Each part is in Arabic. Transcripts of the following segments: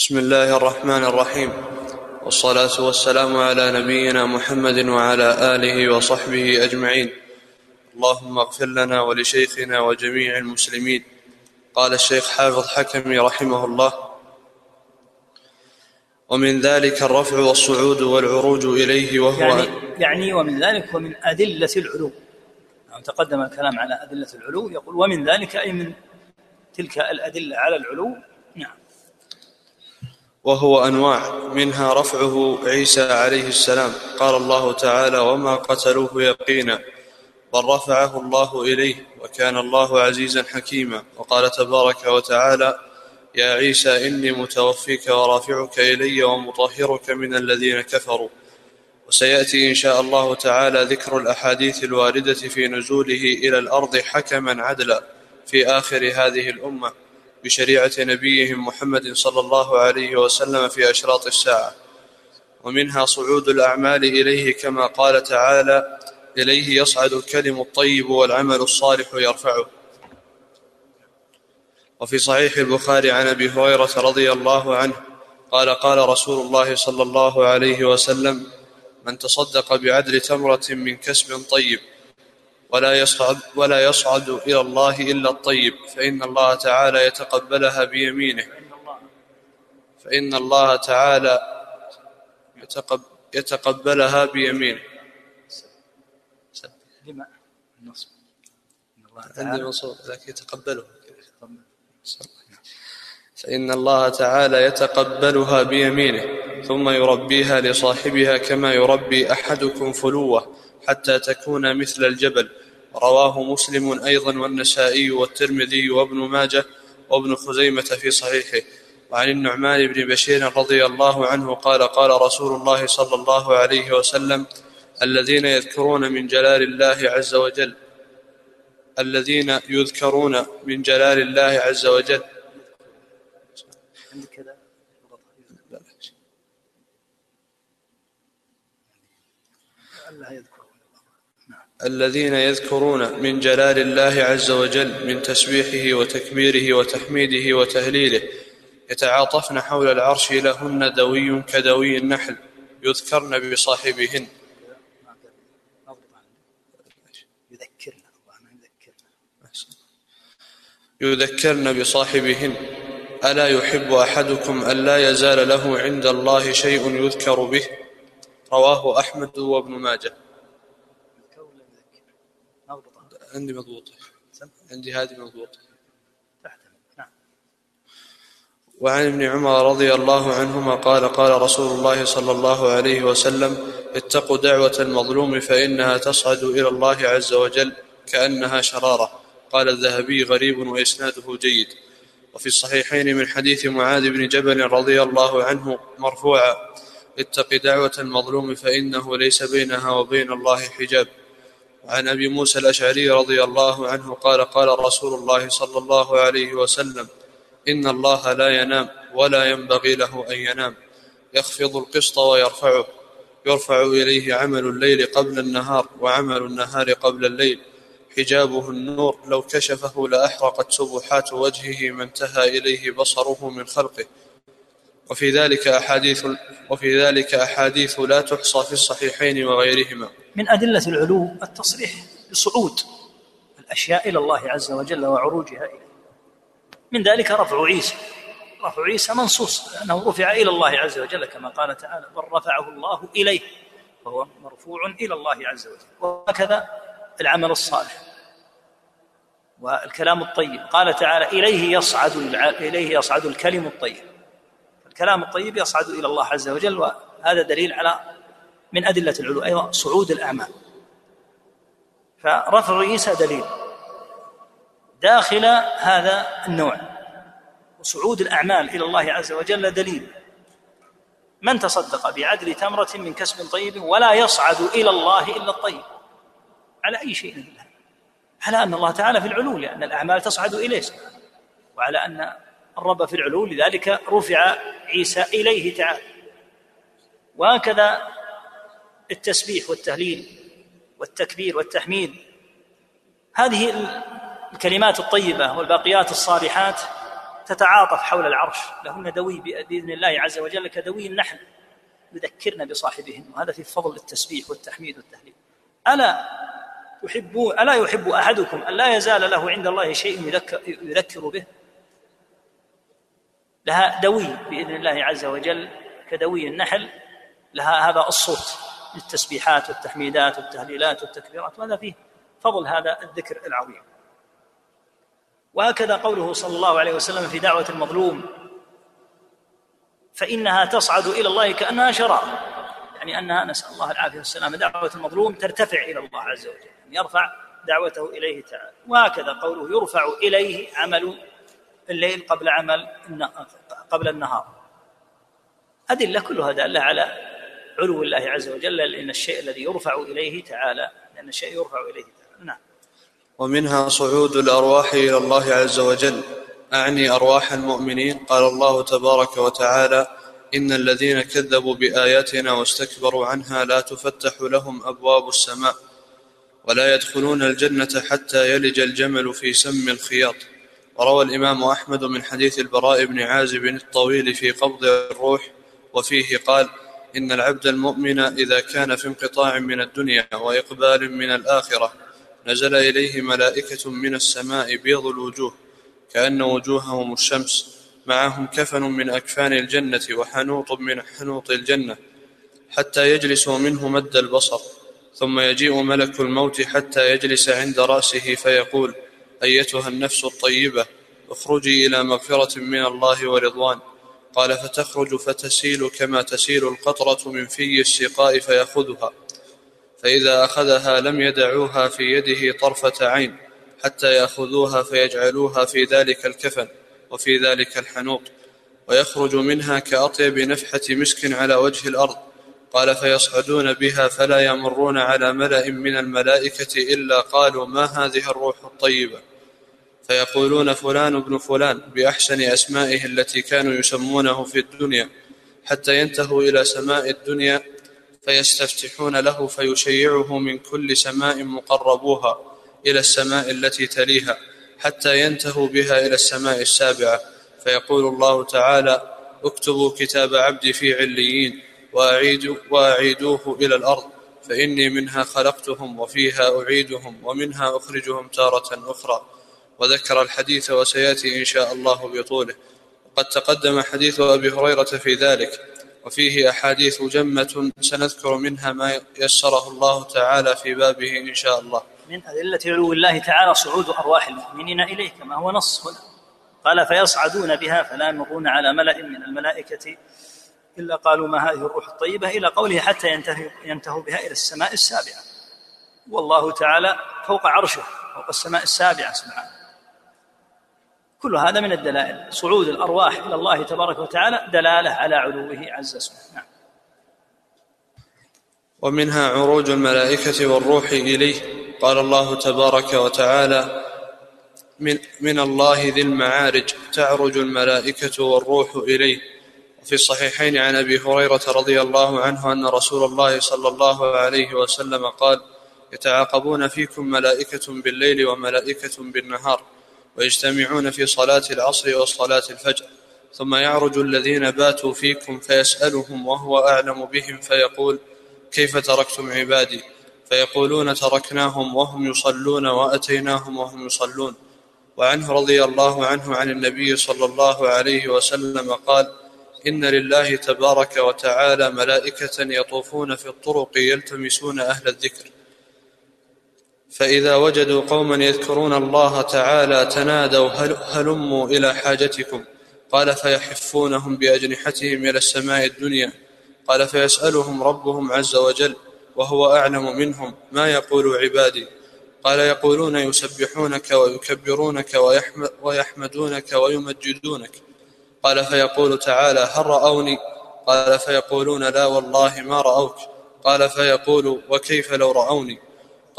بسم الله الرحمن الرحيم. والصلاة والسلام على نبينا محمد وعلى آله وصحبه أجمعين. اللهم اغفر لنا ولشيخنا وجميع المسلمين. قال الشيخ حافظ حكمي رحمه الله ومن ذلك الرفع والصعود والعروج إليه وهو يعني يعني ومن ذلك ومن أدلة العلو. يعني تقدم الكلام على أدلة العلو. يقول ومن ذلك أي من تلك الأدلة على العلو؟ نعم. وهو أنواع منها رفعه عيسى عليه السلام. قال الله تعالى وما قتلوه يقينا بل رفعه الله إليه وكان الله عزيزا حكيما. وقال تبارك وتعالى يا عيسى إني متوفيك ورافعك إلي ومطهرك من الذين كفروا. وسيأتي إن شاء الله تعالى ذكر الأحاديث الواردة في نزوله إلى الأرض حكما عدلا في آخر هذه الأمة. بشريعة نبيهم محمد صلى الله عليه وسلم في أشراط الساعة. ومنها صعود الأعمال إليه كما قال تعالى إليه يصعد الكلم الطيب والعمل الصالح يرفعه. وفي صحيح البخاري عن أبي هريرة رضي الله عنه قال قال رسول الله صلى الله عليه وسلم من تصدق بعدل تمرة من كسب طيب ولا يصعد ولا يصعد إلى الله إلا الطيب. فإن الله تعالى يتقبلها بيمينه. فإن الله تعالى يتقب يتقبلها بيمينه. لما؟ النصب. عندي منصوب لكن يتقبله. فإن الله تعالى يتقبلها بيمينه ثم يربيها لصاحبها كما يربي أحدكم فلوة حتى تكون مثل الجبل. رواه مسلم أيضا والنسائي والترمذي وابن ماجه وابن خزيمة في صحيحه. وعن النعمان بن بشير رضي الله عنه قال قال رسول الله صلى الله عليه وسلم الذين يذكرون من جلال الله عز وجل الذين يذكرون من جلال الله عز وجل. عندك كذا الله يذكر نعم الذين يذكرون من جلال الله عز وجل من تسبيحه وتكبيره وتحميده وتهليله يتعاطفن حول العرش لهن دوي كدوي النحل يذكرن بصاحبهن. يذكرن بصاحبهن. ألا يحب أحدكم أن لا يزال له عند الله شيء يذكر به؟ رواه أحمد وابن ماجه يذكر ولا يذكر اضبط عنه عندي مضبوطه عندي هذه نعم وعن ابن عمر رضي الله عنهما قال قال رسول الله صلى الله عليه وسلم اتقوا دعوة المظلوم فإنها تصعد إلى الله عز وجل كأنها شرارة. قال الذهبي غريب وإسناده جيد. وفي الصحيحين من حديث معاذ بن جبل رضي الله عنه مرفوعا اتق دعوة المظلوم فإنه ليس بينها وبين الله حجاب. وعن أبي موسى الأشعري رضي الله عنه قال قال رسول الله صلى الله عليه وسلم إن الله لا ينام ولا ينبغي له أن ينام يخفض القسط ويرفعه يرفع إليه عمل الليل قبل النهار وعمل النهار قبل الليل حجابه النور لو كشفه لأحرقت سبحات وجهه ما انتهى إليه بصره من خلقه. وفي ذلك احاديث وفي ذلك أحاديث لا تحصى في الصحيحين وغيرهما. من أدلة العلو التصريح بصعود الأشياء إلى الله عز وجل وعروجها إليه. من ذلك رفع عيسى. رفع عيسى منصوص أنه رفع إلى الله عز وجل كما قال تعالى بل رفعه الله إليه فهو مرفوع إلى الله عز وجل. وهكذا العمل الصالح والكلام الطيب. قال تعالى إليه يصعد. إليه يصعد الكلم الطيب. الكلام الطيب يصعد إلى الله عز وجل وهذا دليل على من أدلة العلو أيضا صعود الأعمال. فرفع عيسى دليل. داخل هذا النوع. وصعود الأعمال إلى الله عز وجل دليل. من تصدق بعدل تمرة من كسب طيب ولا يصعد إلى الله إلا الطيب؟ على أي شيء؟ إلا على أن الله تعالى في العلو لأن الأعمال تصعد إليه. وعلى أن الرب في العلو لذلك رفع عيسى إليه تعالى وهكذا التسبيح والتهليل والتكبير والتحميد. هذه الكلمات الطيبة والباقيات الصالحات تتعاطف حول العرش. لهن دوي بإذن الله عز وجل كدوي النحل يذكرن بصاحبهن. وهذا في فضل التسبيح والتحميد والتهليل. ألا تحبون ألا يحب أحدكم أن لا يزال له عند الله شيء يذكر, يذكر به؟ لها دوي بإذن الله عز وجل كدوي النحل لها هذا الصوت للتسبيحات والتحميدات والتهليلات والتكبيرات وهذا فيه فضل هذا الذكر العظيم. وهكذا قوله صلى الله عليه وسلم في دعوة المظلوم فإنها تصعد إلى الله كأنها شرار يعني أنها نسأل الله العافية والسلامه دعوة المظلوم ترتفع إلى الله عز وجل يعني يرفع دعوته إليه تعالى. وهكذا قوله يرفع إليه عمل الليل قبل عمل قبل النهار. أدلة كلها دالة على علو الله عز وجل لأن الشيء الذي يرفع إليه تعالى لأن الشيء يرفع إليه تعالى. نعم. ومنها صعود الأرواح إلى الله عز وجل. أعني أرواح المؤمنين. قال الله تبارك وتعالى إن الذين كذبوا بآياتنا واستكبروا عنها لا تفتح لهم أبواب السماء ولا يدخلون الجنة حتى يلج الجمل في سم الخياط. وروى الإمام أحمد من حديث البراء بن عازب الطويل في قبض الروح وفيه قال إن العبد المؤمن إذا كان في انقطاع من الدنيا وإقبال من الآخرة نزل إليه ملائكة من السماء بيض الوجوه كأن وجوههم الشمس معهم كفن من أكفان الجنة وحنوط من حنوط الجنة حتى يجلسوا منه مد البصر ثم يجيء ملك الموت حتى يجلس عند رأسه فيقول أيتها النفس الطيبة اخرجي إلى مغفرة من الله ورضوان. قال فتخرج فتسيل كما تسيل القطرة من في السقاء فيأخذها. فإذا أخذها لم يدعوها في يده طرفة عين حتى يأخذوها فيجعلوها في ذلك الكفن وفي ذلك الحنوط. ويخرج منها كأطيب نفحة مسك على وجه الأرض. قال فيصعدون بها فلا يمرون على ملأ من الملائكة إلا قالوا ما هذه الروح الطيبة؟ فيقولون فلان ابن فلان بأحسن أسمائه التي كانوا يسمونه في الدنيا حتى ينتهوا إلى سماء الدنيا فيستفتحون له فيشيعه من كل سماء مقربوها إلى السماء التي تليها حتى ينتهوا بها إلى السماء السابعة. فيقول الله تعالى اكتبوا كتاب عبدي في عليين وأعيد وأعيدوه إلى الأرض فإني منها خلقتهم وفيها أعيدهم ومنها أخرجهم تارة أخرى. وذكر الحديث وسيأتي إن شاء الله بطوله. وقد تقدم حديث أبي هريرة في ذلك وفيه أحاديث جمة سنذكر منها ما يسره الله تعالى في بابه إن شاء الله. من أدلة علو الله تعالى صعود أرواح المؤمنين إليه كما هو نص هنا. قال فيصعدون بها فلا يمرون على ملأ من الملائكة إلا قالوا ما هذه الروح الطيبة إلى قوله حتى ينتهي ينتهوا بها إلى السماء السابعة. والله تعالى فوق عرشه فوق السماء السابعة سبحانه. كل هذا من الدلائل. صعود الأرواح إلى الله تبارك وتعالى دلالة على علوه عز اسمه نعم. ومنها عروج الملائكة والروح إليه. قال الله تبارك وتعالى من, من الله ذي المعارج تعرج الملائكة والروح إليه. وفي الصحيحين عن أبي هريرة رضي الله عنه أن رسول الله صلى الله عليه وسلم قال يتعاقبون فيكم ملائكة بالليل وملائكة بالنهار. ويجتمعون في صلاة العصر وصلاة الفجر. ثم يعرج الذين باتوا فيكم فيسألهم وهو أعلم بهم فيقول كيف تركتم عبادي؟ فيقولون تركناهم وهم يصلون وأتيناهم وهم يصلون. وعنه رضي الله عنه عن النبي صلى الله عليه وسلم قال إن لله تبارك وتعالى ملائكة يطوفون في الطرق يلتمسون أهل الذكر. فإذا وجدوا قوما يذكرون الله تعالى تنادوا هل هلموا إلى حاجتكم؟ قال فيحفونهم بأجنحتهم إلى السماء الدنيا. قال فيسألهم ربهم عز وجل وهو أعلم منهم ما يقول عبادي؟ قال يقولون يسبحونك ويكبرونك ويحمدونك ويمجدونك. قال فيقول تعالى هل رأوني؟ قال فيقولون لا والله ما رأوك. قال فيقول وكيف لو رأوني؟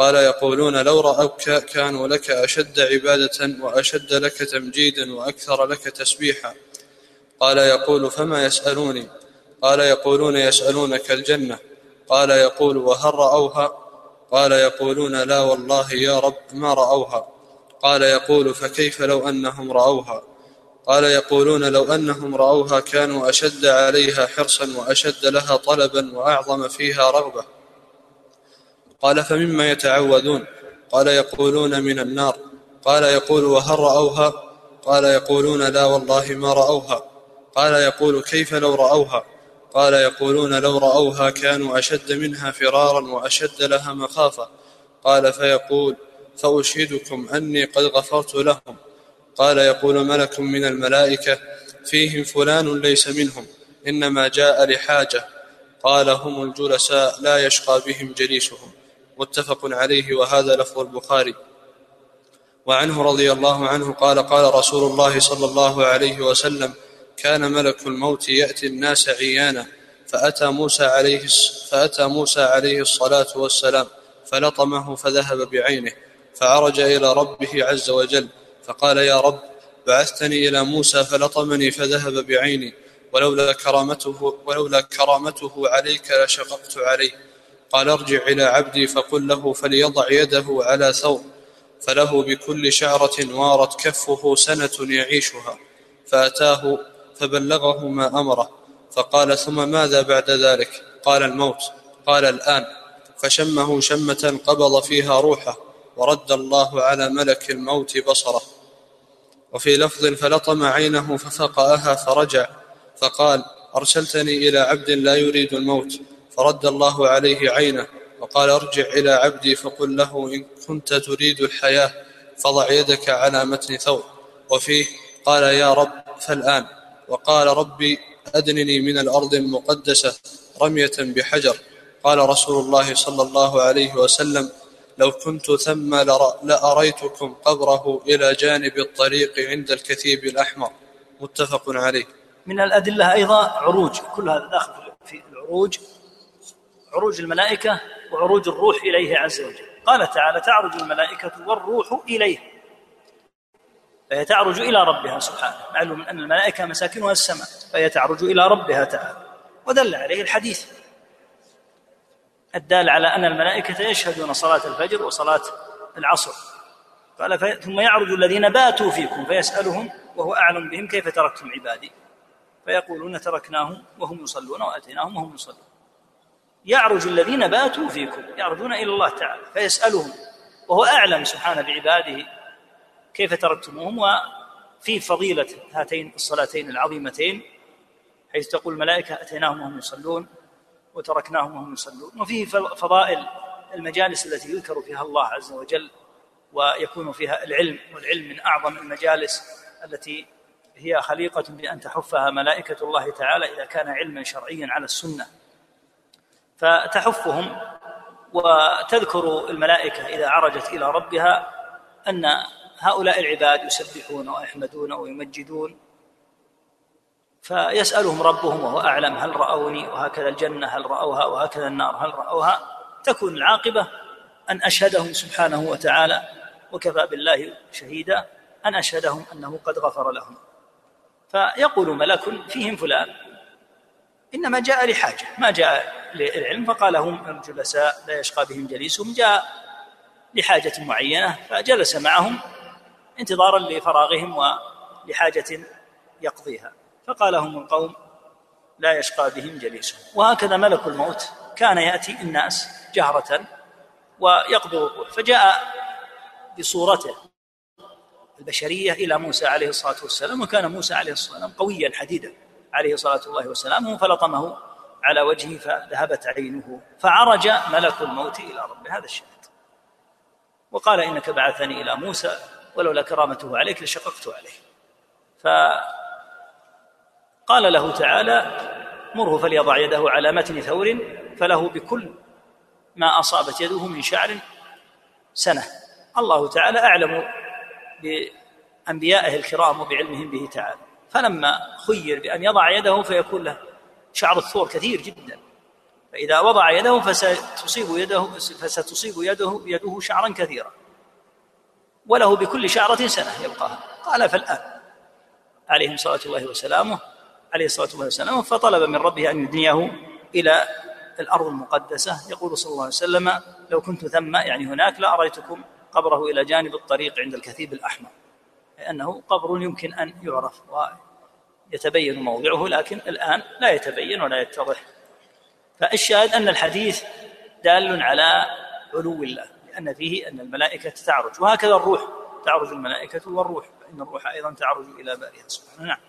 قال يقولون لو رأوك كانوا لك أشد عبادة وأشد لك تمجيدا وأكثر لك تسبيحا. قال يقول فما يسألوني؟ قال يقولون يسألونك الجنة. قال يقول وهل رأوها؟ قال يقولون لا والله يا رب ما رأوها. قال يقول فكيف لو أنهم رأوها؟ قال يقولون لو أنهم رأوها كانوا أشد عليها حرصا وأشد لها طلبا وأعظم فيها رغبة. قال فمما يتعوذون قال يقولون من النار. قال يقول وهل رأوها؟ قال يقولون لا والله ما رأوها. قال يقول كيف لو رأوها؟ قال يقولون لو رأوها كانوا أشد منها فرارا وأشد لها مخافة. قال فيقول فأشهدكم أني قد غفرت لهم. قال يقول ملك من الملائكة فيهم فلان ليس منهم إنما جاء لحاجة. قال هم الجلساء لا يشقى بهم جليسهم. متفق عليه وهذا لفظ البخاري. وعنه رضي الله عنه قال قال رسول الله صلى الله عليه وسلم كان ملك الموت يأتي الناس عيانا فأتى موسى عليه فأتى موسى عليه الصلاة والسلام فلطمه فذهب بعينه فعرج إلى ربه عز وجل فقال يا رب بعثتني إلى موسى فلطمني فذهب بعيني ولولا كرامته ولولا كرامته عليك لشققت عليه. قال ارجع إلى عبدي فقل له فليضع يده على ثوب فله بكل شعرة وارت كفه سنة يعيشها فأتاه فبلغه ما أمره فقال ثم ماذا بعد ذلك؟ قال الموت. قال الآن. فشمه شمة قبض فيها روحه ورد الله على ملك الموت بصره. وفي لفظ فلطم عينه ففقأها فرجع فقال أرسلتني إلى عبد لا يريد الموت. فرد الله عليه عينه وقال ارجع إلى عبدي فقل له إن كنت تريد الحياة فضع يدك على متن ثوب وفيه قال يا رب فالآن وقال ربي أدنني من الأرض المقدسة رمية بحجر قال رسول الله صلى الله عليه وسلم لو كنت ثم لأريتكم قبره إلى جانب الطريق عند الكثيب الأحمر. متفق عليه. من الأدلة أيضا عروج كل هذا داخل في العروج عروج الملائكة وعروج الروح إليه عز وجل. قال تعالى تعرج الملائكة والروح إليه. فهي تعرج إلى ربها سبحانه. معلوم أن الملائكة مساكنها السماء فهي تعرج إلى ربها تعالى. ودل عليه الحديث. الدال على أن الملائكة يشهدون صلاة الفجر وصلاة العصر. قال ثم يعرج الذين باتوا فيكم فيسألهم وهو أعلم بهم كيف تركتم عبادي؟ فيقولون تركناهم وهم يصلون وأتيناهم وهم يصلون. يعرج الذين باتوا فيكم يعرجون إلى الله تعالى فيسألهم وهو أعلم سبحانه بعباده كيف تركتموهم وفي فضيلة هاتين الصلاتين العظيمتين حيث تقول الملائكة أتيناهم وهم يصلون وتركناهم وهم يصلون وفيه فضائل المجالس التي يذكر فيها الله عز وجل ويكون فيها العلم والعلم من أعظم المجالس التي هي خليقة بأن تحفها ملائكة الله تعالى إذا كان علما شرعيا على السنة. فتحفهم وتذكر الملائكة إذا عرجت إلى ربها أن هؤلاء العباد يسبحون ويحمدون ويمجدون فيسألهم ربهم وهو أعلم هل رأوني وهكذا الجنة هل رأوها وهكذا النار هل رأوها؟ تكون العاقبة أن أشهدهم سبحانه وتعالى وكفى بالله شهيدا أن أشهدهم أنه قد غفر لهم. فيقول ملك فيهم فلان إنما جاء لحاجة ما جاء للعلم فقال هم الجلساء لا يشقى بهم جليسهم جاء لحاجة معينة فجلس معهم انتظارا لفراغهم ولحاجة يقضيها. فقال هم القوم لا يشقى بهم جليسهم. وهكذا ملك الموت كان يأتي الناس جهرة ويقبض الروح فجاء بصورته البشرية إلى موسى عليه الصلاة والسلام وكان موسى عليه الصلاة والسلام قويا حديدا عليه الصلاة الله وسلامه فلطمه على وجهه فذهبت عينه فعرج ملك الموت إلى ربه. هذا الشاهد وقال إنك بعثني إلى موسى ولولا كرامته عليك لشققت عليه. فقال له تعالى مره فليضع يده على متن ثور فله بكل ما أصابت يده من شعر سنة. الله تعالى أعلم بأنبيائه الكرام وبعلمهم به تعالى. فلما خير بأن يضع يده فيكون له شعر الثور كثير جدا. فإذا وضع يده فستصيب يده فستصيب يده يده شعرا كثيرا. وله بكل شعرة سنة يبقاها. قال فالآن. عليهم صلاة الله وسلامه عليه الصلاة والسلام فطلب من ربه أن يدنيه إلى الأرض المقدسة. يقول صلى الله عليه وسلم لو كنت ثم يعني هناك لأريتكم قبره إلى جانب الطريق عند الكثيب الأحمر. لأنه قبر يمكن أن يعرف. ويتبين موضعه لكن الآن لا يتبين ولا يتضح. فالشاهد أن الحديث دال على علو الله لأن فيه أن الملائكة تعرج وهكذا الروح تعرج الملائكة والروح فإن الروح أيضا تعرج إلى بارئها سبحانه. نعم.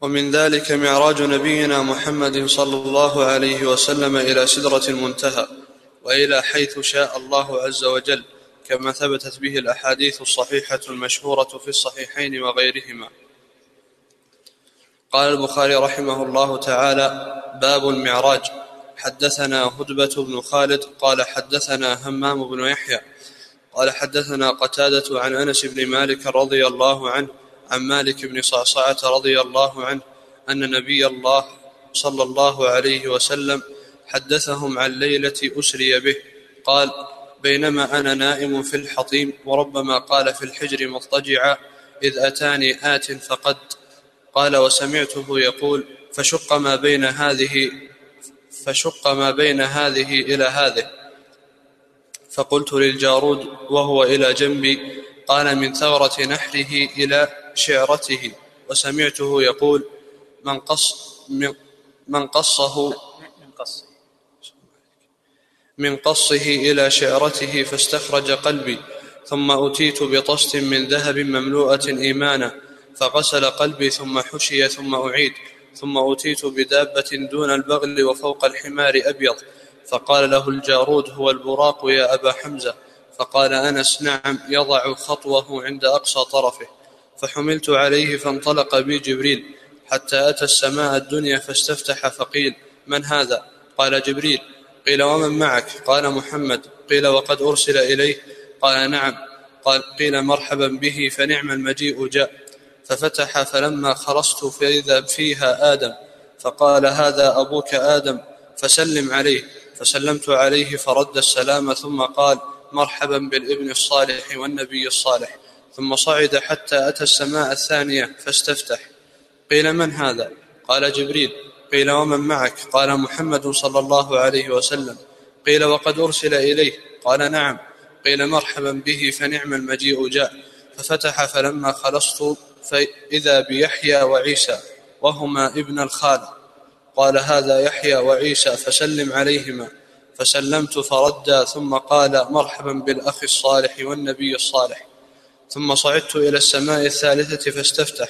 ومن ذلك معراج نبينا محمد صلى الله عليه وسلم إلى سدرة المنتهى وإلى حيث شاء الله عز وجل كما ثبتت به الأحاديث الصحيحة المشهورة في الصحيحين وغيرهما. قال البخاري رحمه الله تعالى باب المعراج. حدثنا هدبة بن خالد قال حدثنا همام بن يحيى قال حدثنا قتادة عن أنس بن مالك رضي الله عنه عن مالك بن صعصعة رضي الله عنه أن نبي الله صلى الله عليه وسلم حدثهم عن ليلة أسري به قال بينما أنا نائم في الحطيم وربما قال في الحجر مضطجعا إذ أتاني آت فقد قال وسمعته يقول فشق ما بين هذه فشق ما بين هذه إلى هذه. فقلت للجارود وهو إلى جنبي قال من ثغرة نحره إلى شعرته. وسمعته يقول من قص من, من قصه من قصه. إلى شعرته فاستخرج قلبي ثم أتيت بطست من ذهب مملوءة إيمانا. فغسل قلبي ثم حشي ثم أعيد ثم أتيت بدابة دون البغل وفوق الحمار أبيض. فقال له الجارود هو البراق يا أبا حمزة. فقال أنس نعم يضع خطوه عند أقصى طرفه. فحملت عليه فانطلق بي جبريل. حتى أتى السماء الدنيا فاستفتح فقيل من هذا؟ قال جبريل. قيل ومن معك؟ قال محمد. قيل وقد أرسل إليه؟ قال نعم. قال قيل مرحبا به فنعم المجيء جاء. ففتح فلما خرست فإذا فيها آدم فقال هذا أبوك آدم فسلم عليه فسلمت عليه فرد السلام ثم قال مرحبا بالابن الصالح والنبي الصالح. ثم صعد حتى أتى السماء الثانية فاستفتح. قيل من هذا؟ قال جبريل. قيل ومن معك؟ قال محمد صلى الله عليه وسلم. قيل وقد أرسل إليه. قال نعم. قيل مرحبا به فنعم المجيء جاء. ففتح فلما خلصت فإذا بيحيى وعيسى وهما ابن الخال قال هذا يحيى وعيسى فسلم عليهما. فسلمت فردا ثم قال مرحبا بالأخ الصالح والنبي الصالح. ثم صعدت إلى السماء الثالثة فاستفتح.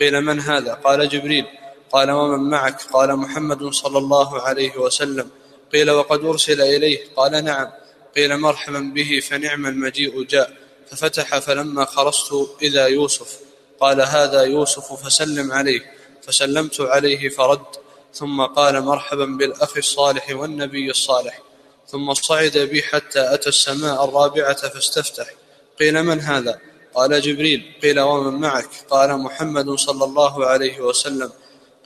قيل من هذا؟ قال جبريل. قال ومن معك؟ قال محمد صلى الله عليه وسلم. قيل وقد أرسل إليه؟ قال نعم. قيل مرحبا به فنعم المجيء جاء. ففتح فلما خرجت إذا يوسف. قال هذا يوسف فسلم عليه. فسلمت عليه فرد. ثم قال مرحبا بالأخ الصالح والنبي الصالح. ثم صعد بي حتى أتى السماء الرابعة فاستفتح. قيل من هذا؟ قال جبريل. قيل ومن معك؟ قال محمد صلى الله عليه وسلم.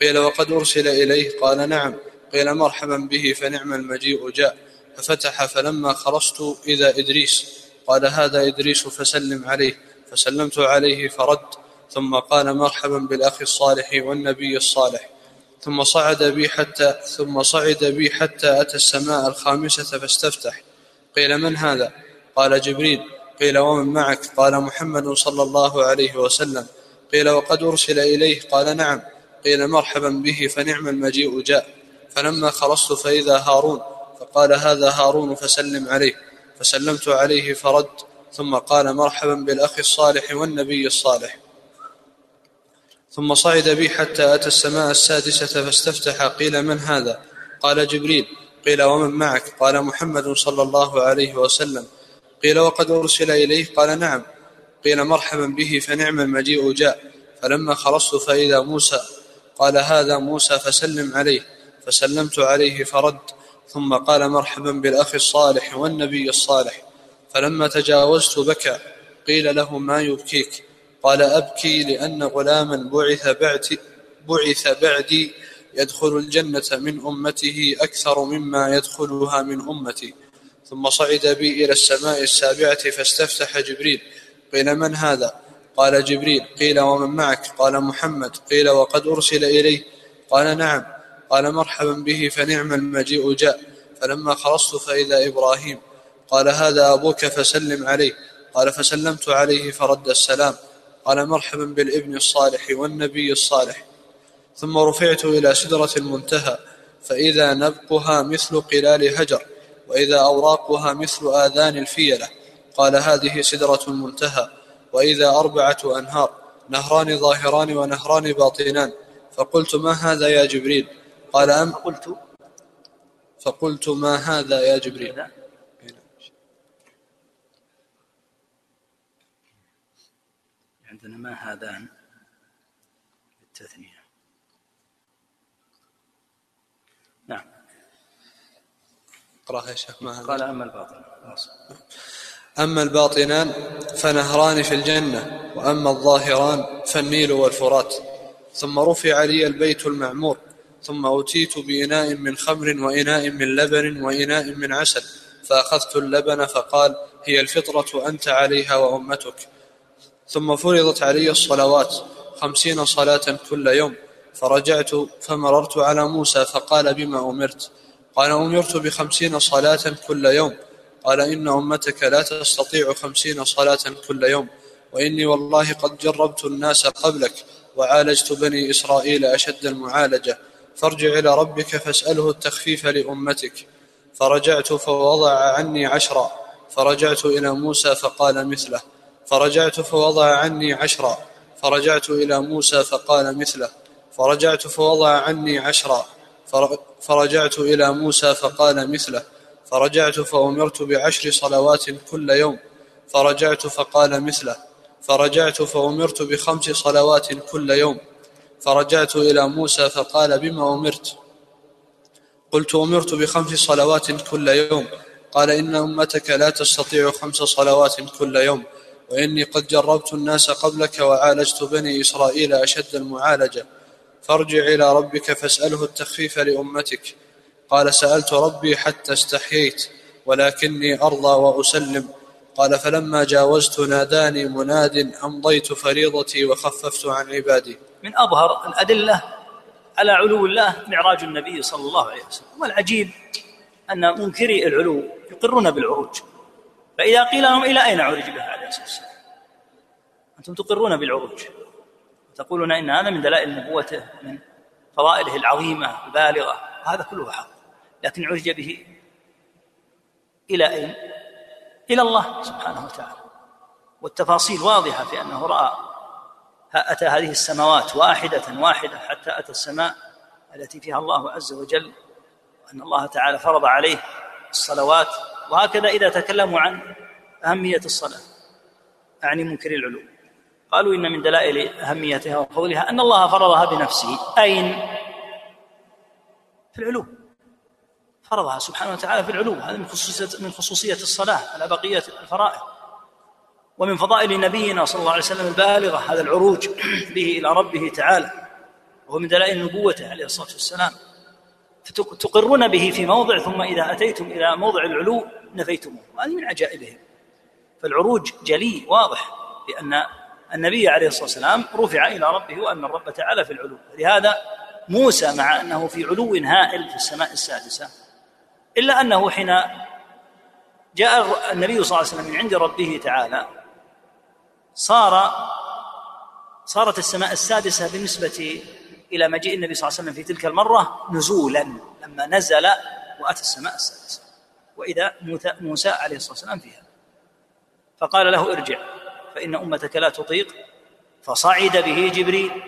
قيل وقد أرسل إليه؟ قال نعم. قيل مرحبا به فنعم المجيء جاء. ففتح فلما خرجت إذا إدريس. قال هذا إدريس فسلم عليه. فسلمت عليه فرد. ثم قال مرحبا بالأخ الصالح والنبي الصالح. ثم صعد بي حتى ثم صعد بي حتى أتى السماء الخامسة فاستفتح. قيل من هذا؟ قال جبريل. قيل ومن معك؟ قال محمد صلى الله عليه وسلم. قيل وقد أرسل إليه؟ قال نعم. قيل مرحبا به فنعم المجيء جاء. فلما خلصت فإذا هارون؟ فقال هذا هارون فسلم عليه. فسلمت عليه فرد. ثم قال مرحبا بالأخ الصالح والنبي الصالح. ثم صعد بي حتى أتى السماء السادسة فاستفتح قيل من هذا؟ قال جبريل. قيل ومن معك؟ قال محمد صلى الله عليه وسلم. قيل وقد أرسل إليه قال نعم. قيل مرحبا به فنعم المجيء جاء. فلما خلصت فإذا موسى قال هذا موسى فسلم عليه. فسلمت عليه فرد. ثم قال مرحبا بالأخ الصالح والنبي الصالح. فلما تجاوزت بكى. قيل له ما يبكيك؟ قال أبكي لأن غلاما بعث بعد بعث بعدي يدخل الجنة من أمته أكثر مما يدخلها من أمتي. ثم صعد بي إلى السماء السابعة فاستفتح جبريل. قيل من هذا؟ قال جبريل. قيل ومن معك؟ قال محمد. قيل وقد أرسل إليه. قال نعم. قال مرحبا به فنعم المجيء جاء. فلما خلصت فإذا إبراهيم. قال هذا أبوك فسلم عليه. قال فسلمت عليه فرد السلام. قال مرحبا بالابن الصالح والنبي الصالح. ثم رفعت إلى سدرة المنتهى فإذا نبقها مثل قلال هجر وإذا أوراقها مثل آذان الفيلة. قال هذه سدرة المنتهى وإذا أربعة أنهار نهران ظاهران ونهران باطنان. فقلت ما هذا يا جبريل؟ قال أم؟ قلت فقلت ما هذا يا جبريل؟ ما هذان بالتثنية نعم. اقرأها يا شيخ ما هذا قال أما الباطن. أما الباطنان فنهران في الجنة وأما الظاهران فالنيل والفرات. ثم رفع لي البيت المعمور ثم أتيت بإناء من خمر وإناء من لبن وإناء من عسل فأخذت اللبن فقال هي الفطرة أنت عليها وأمتك. ثم فرضت علي الصلوات خمسين صلاة كل يوم فرجعت فمررت على موسى فقال بما أمرت؟ قال أمرت بخمسين صلاة كل يوم. قال إن أمتك لا تستطيع خمسين صلاة كل يوم وإني والله قد جربت الناس قبلك وعالجت بني إسرائيل أشد المعالجة فارجع إلى ربك فاسأله التخفيف لأمتك. فرجعت فوضع عني عشرا فرجعت إلى موسى فقال مثله. فرجعت فوضع عني عشرا. فرجعت إلى موسى فقال مثله. فرجعت فوضع عني عشرا. فرجعت إلى موسى فقال مثله. فرجعت فأمرت بعشر صلوات كل يوم. فرجعت فقال مثله. فرجعت فأمرت بخمس صلوات كل يوم. فرجعت إلى موسى فقال بما أمرت؟ قلت أمرت بخمس صلوات كل يوم. قال إن أمتك لا تستطيع خمس صلوات كل يوم. وإني قد جربت الناس قبلك وعالجت بني إسرائيل أشد المعالجة. فارجع إلى ربك فاسأله التخفيف لأمتك. قال سألت ربي حتى استحييت ولكني أرضى وأسلم. قال فلما جاوزت ناداني مناد أمضيت فريضتي وخففت عن عبادي. من أظهر الأدلة على علو الله معراج النبي صلى الله عليه وسلم. والعجيب أن منكري العلو يقرون بالعروج. فإذا قيل لهم إلى أين عرج به عليه الصلاة والسلام أنتم تقرون بالعروج. وتقولون إن هذا من دلائل نبوته من فضائله العظيمة البالغة. هذا كله حق. لكن عرج به إلى أين؟ إلى الله سبحانه وتعالى. والتفاصيل واضحة في أنه رأى أتى هذه السماوات واحدة واحدة حتى أتى السماء التي فيها الله عز وجل وأن الله تعالى فرض عليه الصلوات وهكذا إذا تكلموا عن أهمية الصلاة أعني منكر العلو. قالوا إن من دلائل أهميتها وفضلها أن الله فرضها بنفسه أين؟ في العلو. فرضها سبحانه وتعالى في العلو هذا من خصوصية من خصوصية الصلاة على بقية الفرائض. ومن فضائل نبينا صلى الله عليه وسلم البالغة هذا العروج به إلى ربه تعالى وهو من دلائل نبوته عليه الصلاة والسلام. تقرون به في موضع ثم إذا أتيتم إلى موضع العلو نفيتموه. وهذه من عجائبهم. فالعروج جلي واضح بأن النبي عليه الصلاة والسلام رفع إلى ربه وأن الرب تعالى في العلو. لهذا موسى مع أنه في علو هائل في السماء السادسة إلا أنه حين جاء النبي صلى الله عليه وسلم من عند ربه تعالى صار صارت السماء السادسة بالنسبة إلى مجيء النبي صلى الله عليه وسلم في تلك المرة نزولا لما نزل وأتى السماء السادسة. وإذا موسى عليه الصلاة والسلام فيها. فقال له ارجع فإن أمتك لا تطيق فصعد به جبريل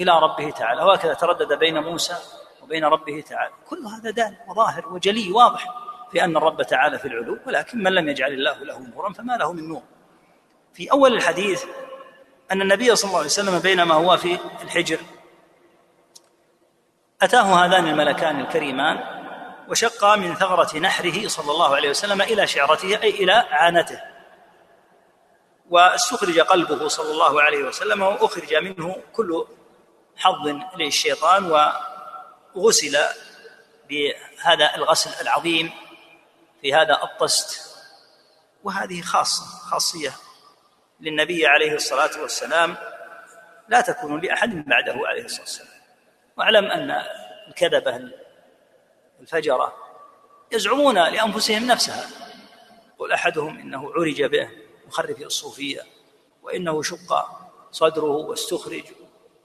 إلى ربه تعالى. وهكذا تردد بين موسى وبين ربه تعالى. كل هذا دال وظاهر وجلي واضح في أن الرب تعالى في العلو ولكن من لم يجعل الله له نورا فما له من نور. في أول الحديث أن النبي صلى الله عليه وسلم بينما هو في الحجر. أتاه هذان الملكان الكريمان وشق من ثغرة نحره صلى الله عليه وسلم إلى شعرته أي إلى عانته. واستخرج قلبه صلى الله عليه وسلم وأخرج منه كل حظ للشيطان وغسل بهذا الغسل العظيم في هذا الطست. وهذه خاصة خاصية للنبي عليه الصلاة والسلام لا تكون لأحد بعده عليه الصلاة والسلام. واعلم أن الكذبة الفجرة يزعمون لأنفسهم نفسها. يقول أحدهم إنه عرج به مخرف الصوفية وإنه شق صدره واستخرج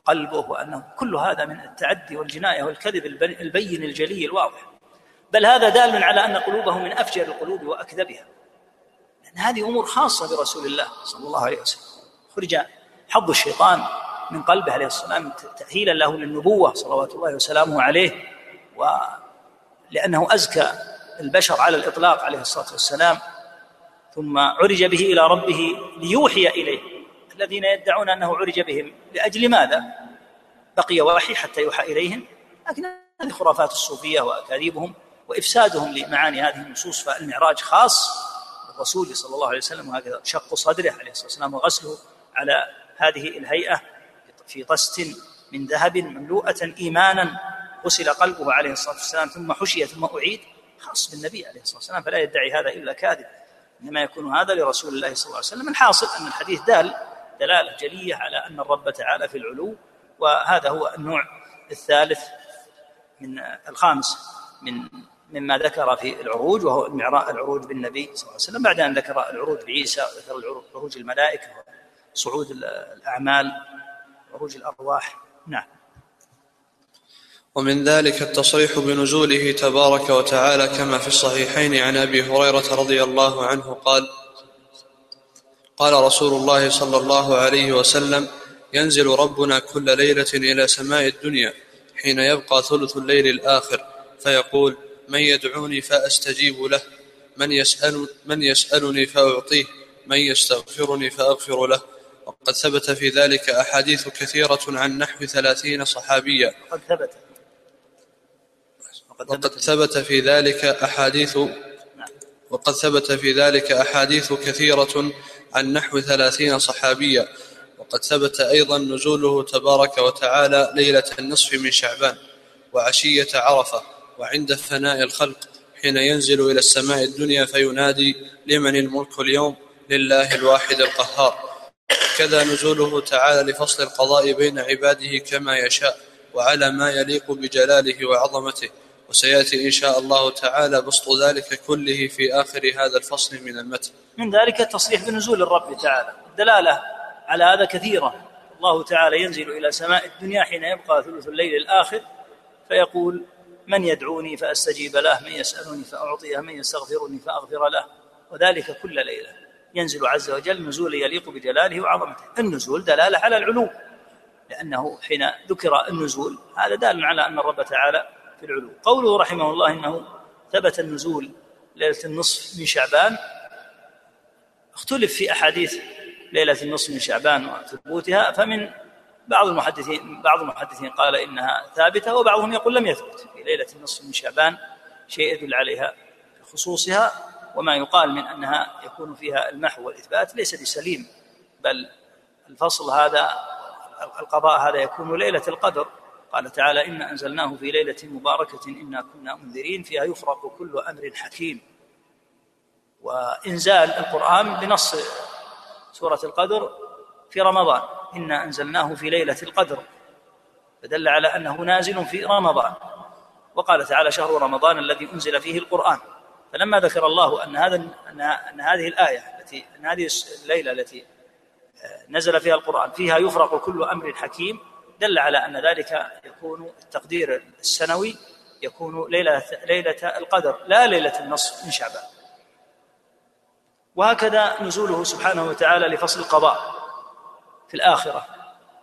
قلبه وأنه كل هذا من التعدي والجناية والكذب البين الجلي الواضح. بل هذا دال على أن قلوبه من أفجر القلوب وأكذبها. لأن هذه أمور خاصة برسول الله صلى الله عليه وسلم. خرج حظ الشيطان من قلبه عليه الصلاة والسلام تأهيلا له للنبوة صلوات الله وسلامه عليه ولأنه أزكى البشر على الإطلاق عليه الصلاة والسلام. ثم عرج به إلى ربه ليوحي إليه. الذين يدعون أنه عرج بهم لأجل ماذا؟ بقي وحي حتى يوحى إليهم. لكن هذه خرافات الصوفية وأكاذيبهم وإفسادهم لمعاني هذه النصوص فالمعراج خاص بالرسول صلى الله عليه وسلم وهكذا شق صدره عليه الصلاة والسلام وغسله على هذه الهيئة في طست من ذهب مملوءة إيمانا غسل قلبه عليه الصلاة والسلام ثم حشي ثم أعيد خاص بالنبي عليه الصلاة والسلام فلا يدعي هذا إلا كاذب. إنما يكون هذا لرسول الله صلى الله عليه وسلم. الحاصل أن الحديث دال دلالة جلية على أن الرب تعالى في العلو وهذا هو النوع الثالث من الخامس من مما ذكر في العروج وهو العروج بالنبي صلى الله عليه وسلم. بعد أن ذكر العروج بعيسى وذكر عروج الملائكة صعود الأعمال عروج الأرواح. نعم. ومن ذلك التصريح بنزوله تبارك وتعالى كما في الصحيحين عن أبي هريرة رضي الله عنه قال قال رسول الله صلى الله عليه وسلم ينزل ربنا كل ليلة إلى سماء الدنيا حين يبقى ثلث الليل الآخر فيقول من يدعوني فأستجيب له. من يسأل من يسألني فأعطيه. من يستغفرني فأغفر له. وقد ثبت في ذلك أحاديث كثيرة عن نحو ثلاثين صحابيا. وقد ثبت. وقد ثبت. في ذلك أحاديث وقد ثبت في ذلك أحاديث كثيرة عن نحو ثلاثين صحابيا. وقد ثبت أيضا نزوله تبارك وتعالى ليلة النصف من شعبان وعشية عرفة. وعند فناء الخلق حين ينزل إلى السماء الدنيا فينادي لمن الملك اليوم؟ لله الواحد القهار. كذا نزوله تعالى لفصل القضاء بين عباده كما يشاء وعلى ما يليق بجلاله وعظمته. وسيأتي إن شاء الله تعالى بسط ذلك كله في آخر هذا الفصل من المتن. من ذلك التصريح بنزول الرب تعالى، الدلالة على هذا كثيرة، الله تعالى ينزل إلى سماء الدنيا حين يبقى ثلث الليل الآخر فيقول من يدعوني فأستجيب له، من يسألني فأعطيه، من يستغفرني فأغفر له، وذلك كل ليلة. ينزل عز وجل نزول يليق بجلاله وعظمته، النزول دلالة على العلو لأنه حين ذكر النزول هذا دال على أن الرب تعالى في العلو. قوله رحمه الله إنه ثبت النزول ليلة النصف من شعبان. اختلف في أحاديث ليلة النصف من شعبان وثبوتها فمن بعض المحدثين بعض المحدثين قال إنها ثابتة وبعضهم يقول لم يثبت. في ليلة النصف من شعبان شيء يدل عليها خصوصها وما يقال من أنها يكون فيها المحو والإثبات ليس بسليم بل الفصل هذا القضاء هذا يكون ليلة القدر. قال تعالى إنا أنزلناه في ليلة مباركة إنا كنا منذرين فيها يفرق كل أمر حكيم. وإنزال القرآن بنص سورة القدر في رمضان. إنا أنزلناه في ليلة القدر. فدل على أنه نازل في رمضان. وقال تعالى شهر رمضان الذي أنزل فيه القرآن. فلما ذكر الله أن هذا أن هذه الآية التي أن هذه الليلة التي نزل فيها القرآن فيها يفرق كل أمر حكيم دل على أن ذلك يكون التقدير السنوي يكون ليلة, ليلة القدر لا ليلة النصف من شعبان. وهكذا نزوله سبحانه وتعالى لفصل القضاء. في الآخرة.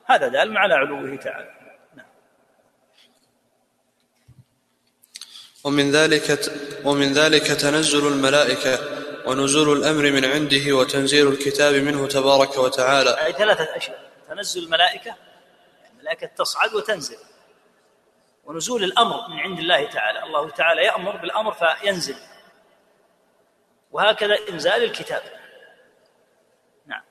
هذا دال على علوه تعالى. نعم. ومن ذلك ومن ذلك تنزل الملائكة ونزول الأمر من عنده وتنزيل الكتاب منه تبارك وتعالى. أي ثلاثة أشياء. تنزل الملائكة الملائكة تصعد وتنزل. ونزول الأمر من عند الله تعالى. الله تعالى يأمر بالأمر فينزل. وهكذا إنزال الكتاب نعم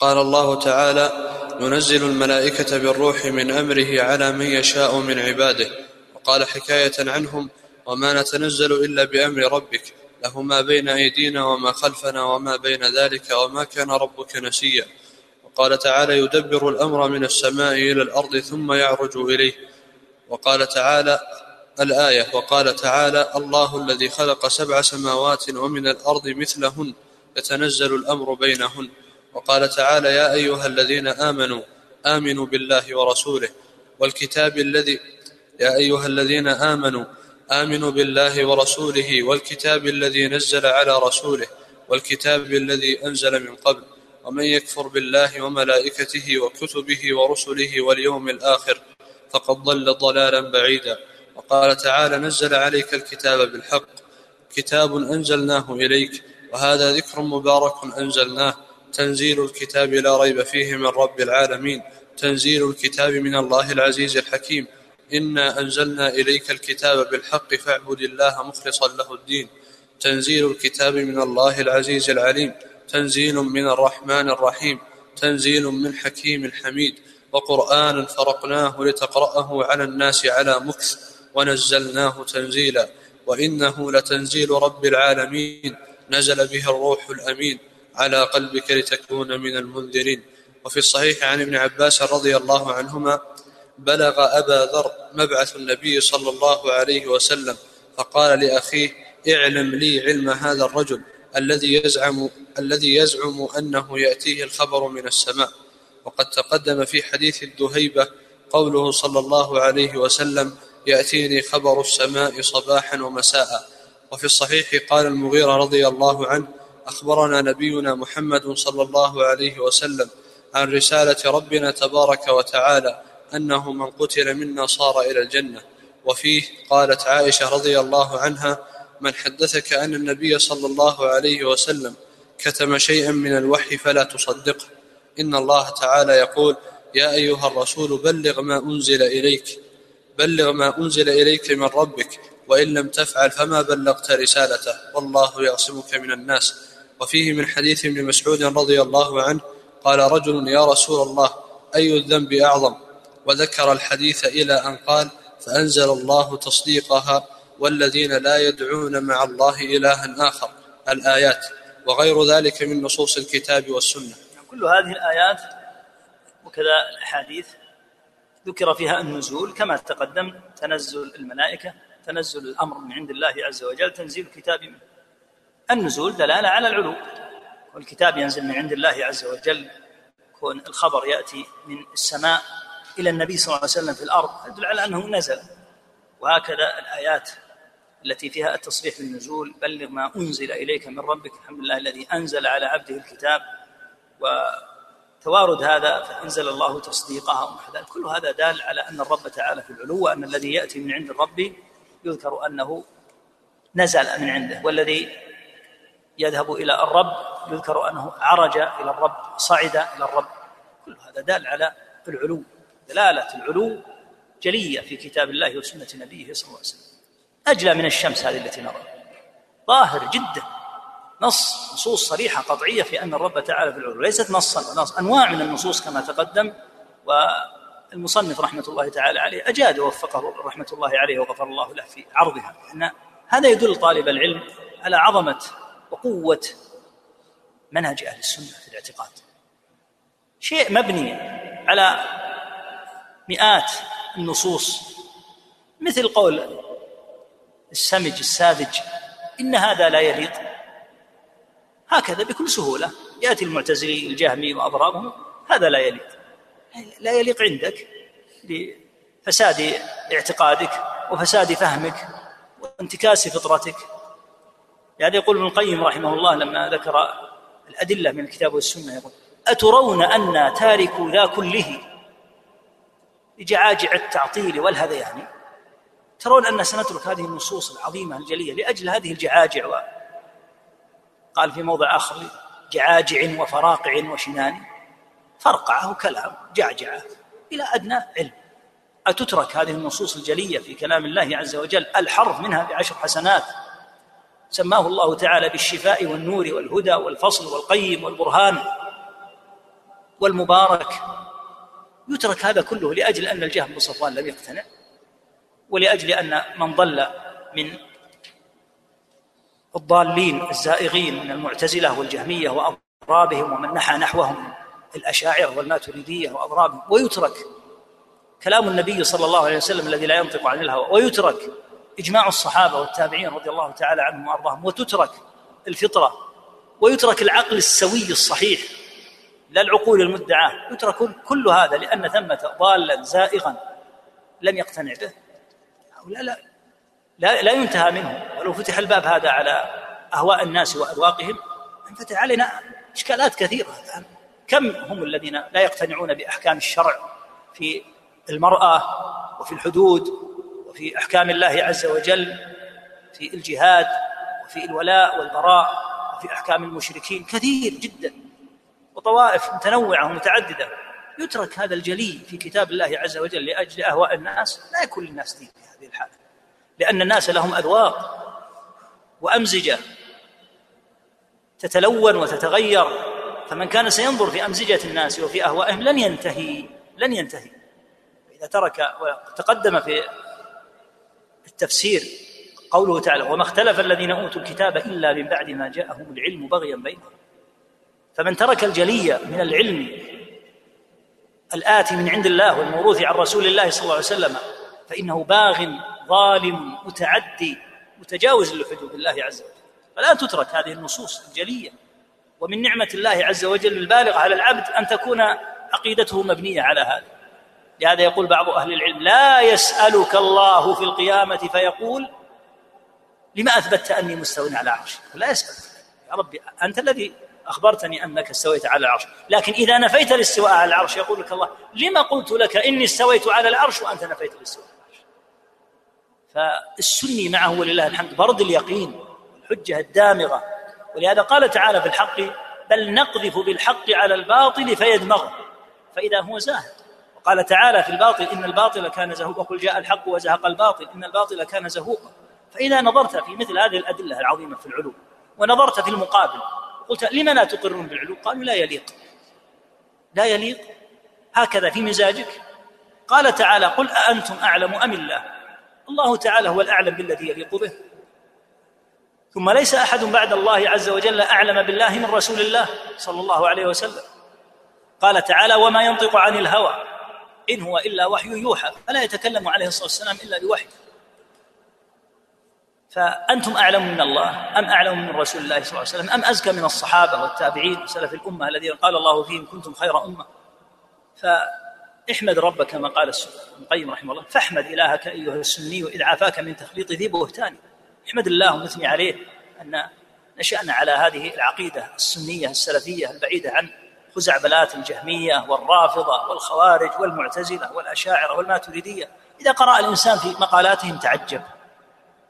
قال الله تعالى ننزل الملائكة بالروح من أمره على من يشاء من عباده وقال حكاية عنهم وما نتنزل إلا بأمر ربك له ما بين أيدينا وما خلفنا وما بين ذلك وما كان ربك نسيا قال تعالى يدبر الأمر من السماء إلى الأرض ثم يعرج إليه وقال تعالى الآية وقال تعالى الله الذي خلق سبع سماوات ومن الأرض مثلهن يتنزل الأمر بينهن وقال تعالى يا أيها الذين آمنوا آمنوا بالله ورسوله والكتاب الذي يا أيها الذين آمنوا آمنوا بالله ورسوله والكتاب الذي نزل على رسوله والكتاب الذي أنزل من قبل ومن يكفر بالله وملائكته وكتبه ورسله واليوم الآخر فقد ضل ضلالا بعيدا وقال تعالى نزل عليك الكتاب بالحق كتاب أنزلناه إليك وهذا ذكر مبارك أنزلناه تنزيل الكتاب لا ريب فيه من رب العالمين. تنزيل الكتاب من الله العزيز الحكيم. إنا أنزلنا إليك الكتاب بالحق فاعبد الله مخلصا له الدين. تنزيل الكتاب من الله العزيز العليم. تنزيل من الرحمن الرحيم. تنزيل من حكيم حميد. وقرآنا فرقناه لتقرأه على الناس على مكث ونزلناه تنزيلا. وإنه لتنزيل رب العالمين. نزل به الروح الأمين. على قلبك لتكون من المنذرين. وفي الصحيح عن ابن عباس رضي الله عنهما بلغ أبا ذر مبعث النبي صلى الله عليه وسلم فقال لأخيه اعلم لي علم هذا الرجل الذي يزعم الذي يزعم أنه يأتيه الخبر من السماء. وقد تقدم في حديث الدهيبة قوله صلى الله عليه وسلم يأتيني خبر السماء صباحا ومساء. وفي الصحيح قال المغيرة رضي الله عنه أخبرنا نبينا محمد صلى الله عليه وسلم عن رسالة ربنا تبارك وتعالى أنه من قتل منا صار إلى الجنة. وفيه قالت عائشة رضي الله عنها من حدثك أن النبي صلى الله عليه وسلم كتم شيئا من الوحي فلا تصدقه. إن الله تعالى يقول يا أيها الرسول بلغ ما أنزل إليك بلغ ما أنزل إليك من ربك وإن لم تفعل فما بلغت رسالته والله يعصمك من الناس. وفيه من حديث ابن مسعود رضي الله عنه قال رجل يا رسول الله أي الذنب أعظم؟ وذكر الحديث إلى أن قال فأنزل الله تصديقها والذين لا يدعون مع الله إلها آخر. الآيات. وغير ذلك من نصوص الكتاب والسنة. كل هذه الآيات وكذا الأحاديث ذكر فيها النزول كما تقدم تنزل الملائكة تنزل الأمر من عند الله عز وجل تنزيل الكتاب منه. النزول دلالة على العلو. والكتاب ينزل من عند الله عز وجل. كون الخبر يأتي من السماء إلى النبي صلى الله عليه وسلم في الأرض يدل على أنه نزل. وهكذا الآيات التي فيها التصريح بالنزول بلغ ما أنزل إليك من ربك الحمد لله الذي أنزل على عبده الكتاب. وتوارد هذا فأنزل الله تصديقها ومع ذلك كل هذا دال على أن الرب تعالى في العلو وأن الذي يأتي من عند الرب يذكر أنه نزل من عنده. والذي يذهب إلى الرب يذكر أنه عرج إلى الرب صعد إلى الرب. كل هذا دال على العلو دلالة العلو جلية في كتاب الله وسنة نبيه صلى الله عليه وسلم. أجلى من الشمس هذه التي نرى. ظاهر جدا. نص نصوص صريحة قطعية في أن الرب تعالى في العلو. ليست نصا نص أنواع من النصوص كما تقدم. والمصنف رحمة الله تعالى عليه أجاد ووفقه رحمة الله عليه وغفر الله له في عرضها. أن هذا يدل طالب العلم على عظمة وقوة منهج أهل السنة في الاعتقاد. شيء مبني على مئات النصوص مثل قول السمج الساذج إن هذا لا يليق. هكذا بكل سهولة يأتي المعتزلي الجهمي وأضرابهم هذا لا يليق. لا يليق عندك لفساد اعتقادك وفساد فهمك وانتكاس فطرتك. يعني يقول ابن القيم رحمه الله لما ذكر الأدلة من الكتاب والسنة يقول أترون أن تارك ذا كله لجعاجع التعطيل والهذيان يعني؟ ترون أن سنترك هذه النصوص العظيمة الجلية لأجل هذه الجعاجع. و... قال في موضع آخر جعاجع وفراقع وشنان. فرقعه كلام جعجعة إلى أدنى علم. أتترك هذه النصوص الجلية في كلام الله عز وجل؟ الحرف منها بعشر حسنات. سماه الله تعالى بالشفاء والنور والهدى والفصل والقيم والبرهان والمبارك. يترك هذا كله لأجل أن الجهم بن صفوان لم يقتنع ولأجل أن من ضل من الضالين الزائغين من المعتزلة والجهمية وأضرابهم ومن نحى نحوهم الأشاعرة والماتريدية وأضرابهم ويترك كلام النبي صلى الله عليه وسلم الذي لا ينطق عن الهوى ويترك إجماع الصحابة والتابعين رضي الله تعالى عنهم وأرضاهم وتترك الفطرة ويترك العقل السوي الصحيح لا العقول المدعاة يترك كل هذا لأن ثمة ضالا زائغا لم يقتنع به. لا لا لا, لا ينتهى منه ولو فتح الباب هذا على أهواء الناس وأذواقهم انفتح علينا إشكالات كثيرة كم هم الذين لا يقتنعون بأحكام الشرع في المرأة وفي الحدود وفي أحكام الله عز وجل في الجهاد وفي الولاء والبراء وفي أحكام المشركين كثير جدا وطوائف متنوعة ومتعددة. يترك هذا الجلي في كتاب الله عز وجل لأجل أهواء الناس. لا يكون للناس دين في هذه الحالة لأن الناس لهم أذواق وأمزجة تتلون وتتغير. فمن كان سينظر في أمزجة الناس وفي أهوائهم لن ينتهي لن ينتهي. إذا ترك وتقدم في التفسير قوله تعالى وما اختلف الذين أوتوا الكتاب إلا من بعد ما جاءهم العلم بغيا بينهم. فمن ترك الجلي من العلم الآتي من عند الله والموروث عن رسول الله صلى الله عليه وسلم فإنه باغ ظالم متعدي متجاوز لحدود الله عز وجل. فلا تترك هذه النصوص الجلية. ومن نعمة الله عز وجل البالغة على العبد أن تكون عقيدته مبنية على هذا. لهذا يقول بعض أهل العلم لا يسألك الله في القيامة فيقول لما أثبتت أني مستو على عرش؟ لا يسألك. يا ربي أنت الذي أخبرتني أنك استويت على العرش. لكن إذا نفيت الاستواء على العرش يقول لك الله لما قلت لك إني استويت على العرش وأنت نفيت الاستواء على العرش؟ فالسني معه ولله الحمد برد اليقين الحجة الدامغة. ولهذا قال تعالى في الحق بل نقذف بالحق على الباطل فيدمغه. فإذا هو زاهد. وقال تعالى في الباطل إن الباطل كان زهوقا وقل جاء الحق وزهق الباطل إن الباطل كان زهوقا فإذا نظرت في مثل هذه الأدلة العظيمة في العلوم ونظرت في المقابل قلت لم لا تقرون بالعلو؟ قالوا لا يليق. لا يليق. هكذا في مزاجك. قال تعالى قل أأنتم أعلم أم الله؟ الله تعالى هو الأعلم بالذي يليق به. ثم ليس أحد بعد الله عز وجل أعلم بالله من رسول الله صلى الله عليه وسلم. قال تعالى وما ينطق عن الهوى. إن هو إلا وحي يوحى فلا يتكلم عليه الصلاة والسلام إلا بوحي. فأنتم أعلم من الله أم أعلم من رسول الله صلى الله عليه وسلم أم أزكى من الصحابة والتابعين وسلف الأمة الذين قال الله فيهم كنتم خير أمة؟ فاحمد ربك كما قال ابن القيم رحمه الله فاحمد إلهك أيها السني إذ عافاك من تخليط ذي بهتان احمد الله ونثني عليه أن نشأنا على هذه العقيدة السنية السلفية البعيدة عن خزعبلات الجهمية والرافضة والخوارج والمعتزلة والأشاعرة والماتريدية. إذا قرأ الإنسان في مقالاتهم تعجب.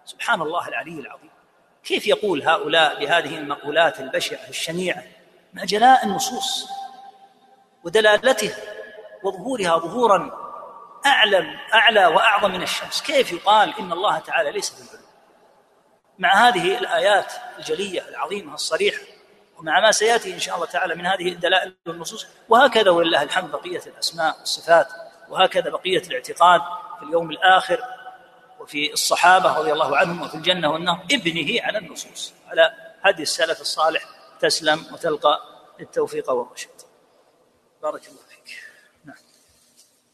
سبحان الله العلي العظيم. كيف يقول هؤلاء بهذه المقولات البشعة الشنيعة؟ مع جلاء النصوص ودلالتها وظهورها ظهورا أعلم أعلى وأعظم من الشمس. كيف يقال إن الله تعالى ليس في العلو مع هذه الآيات الجلية العظيمة الصريحة ومع ما سيأتي إن شاء الله تعالى من هذه الدلائل والنصوص. وهكذا ولله الحمد بقية الأسماء والصفات وهكذا بقية الاعتقاد في اليوم الآخر وفي الصحابة رضي الله عنهم وفي الجنة والنار ابنه على النصوص على هدي السلف الصالح تسلم وتلقى التوفيق والرشد بارك الله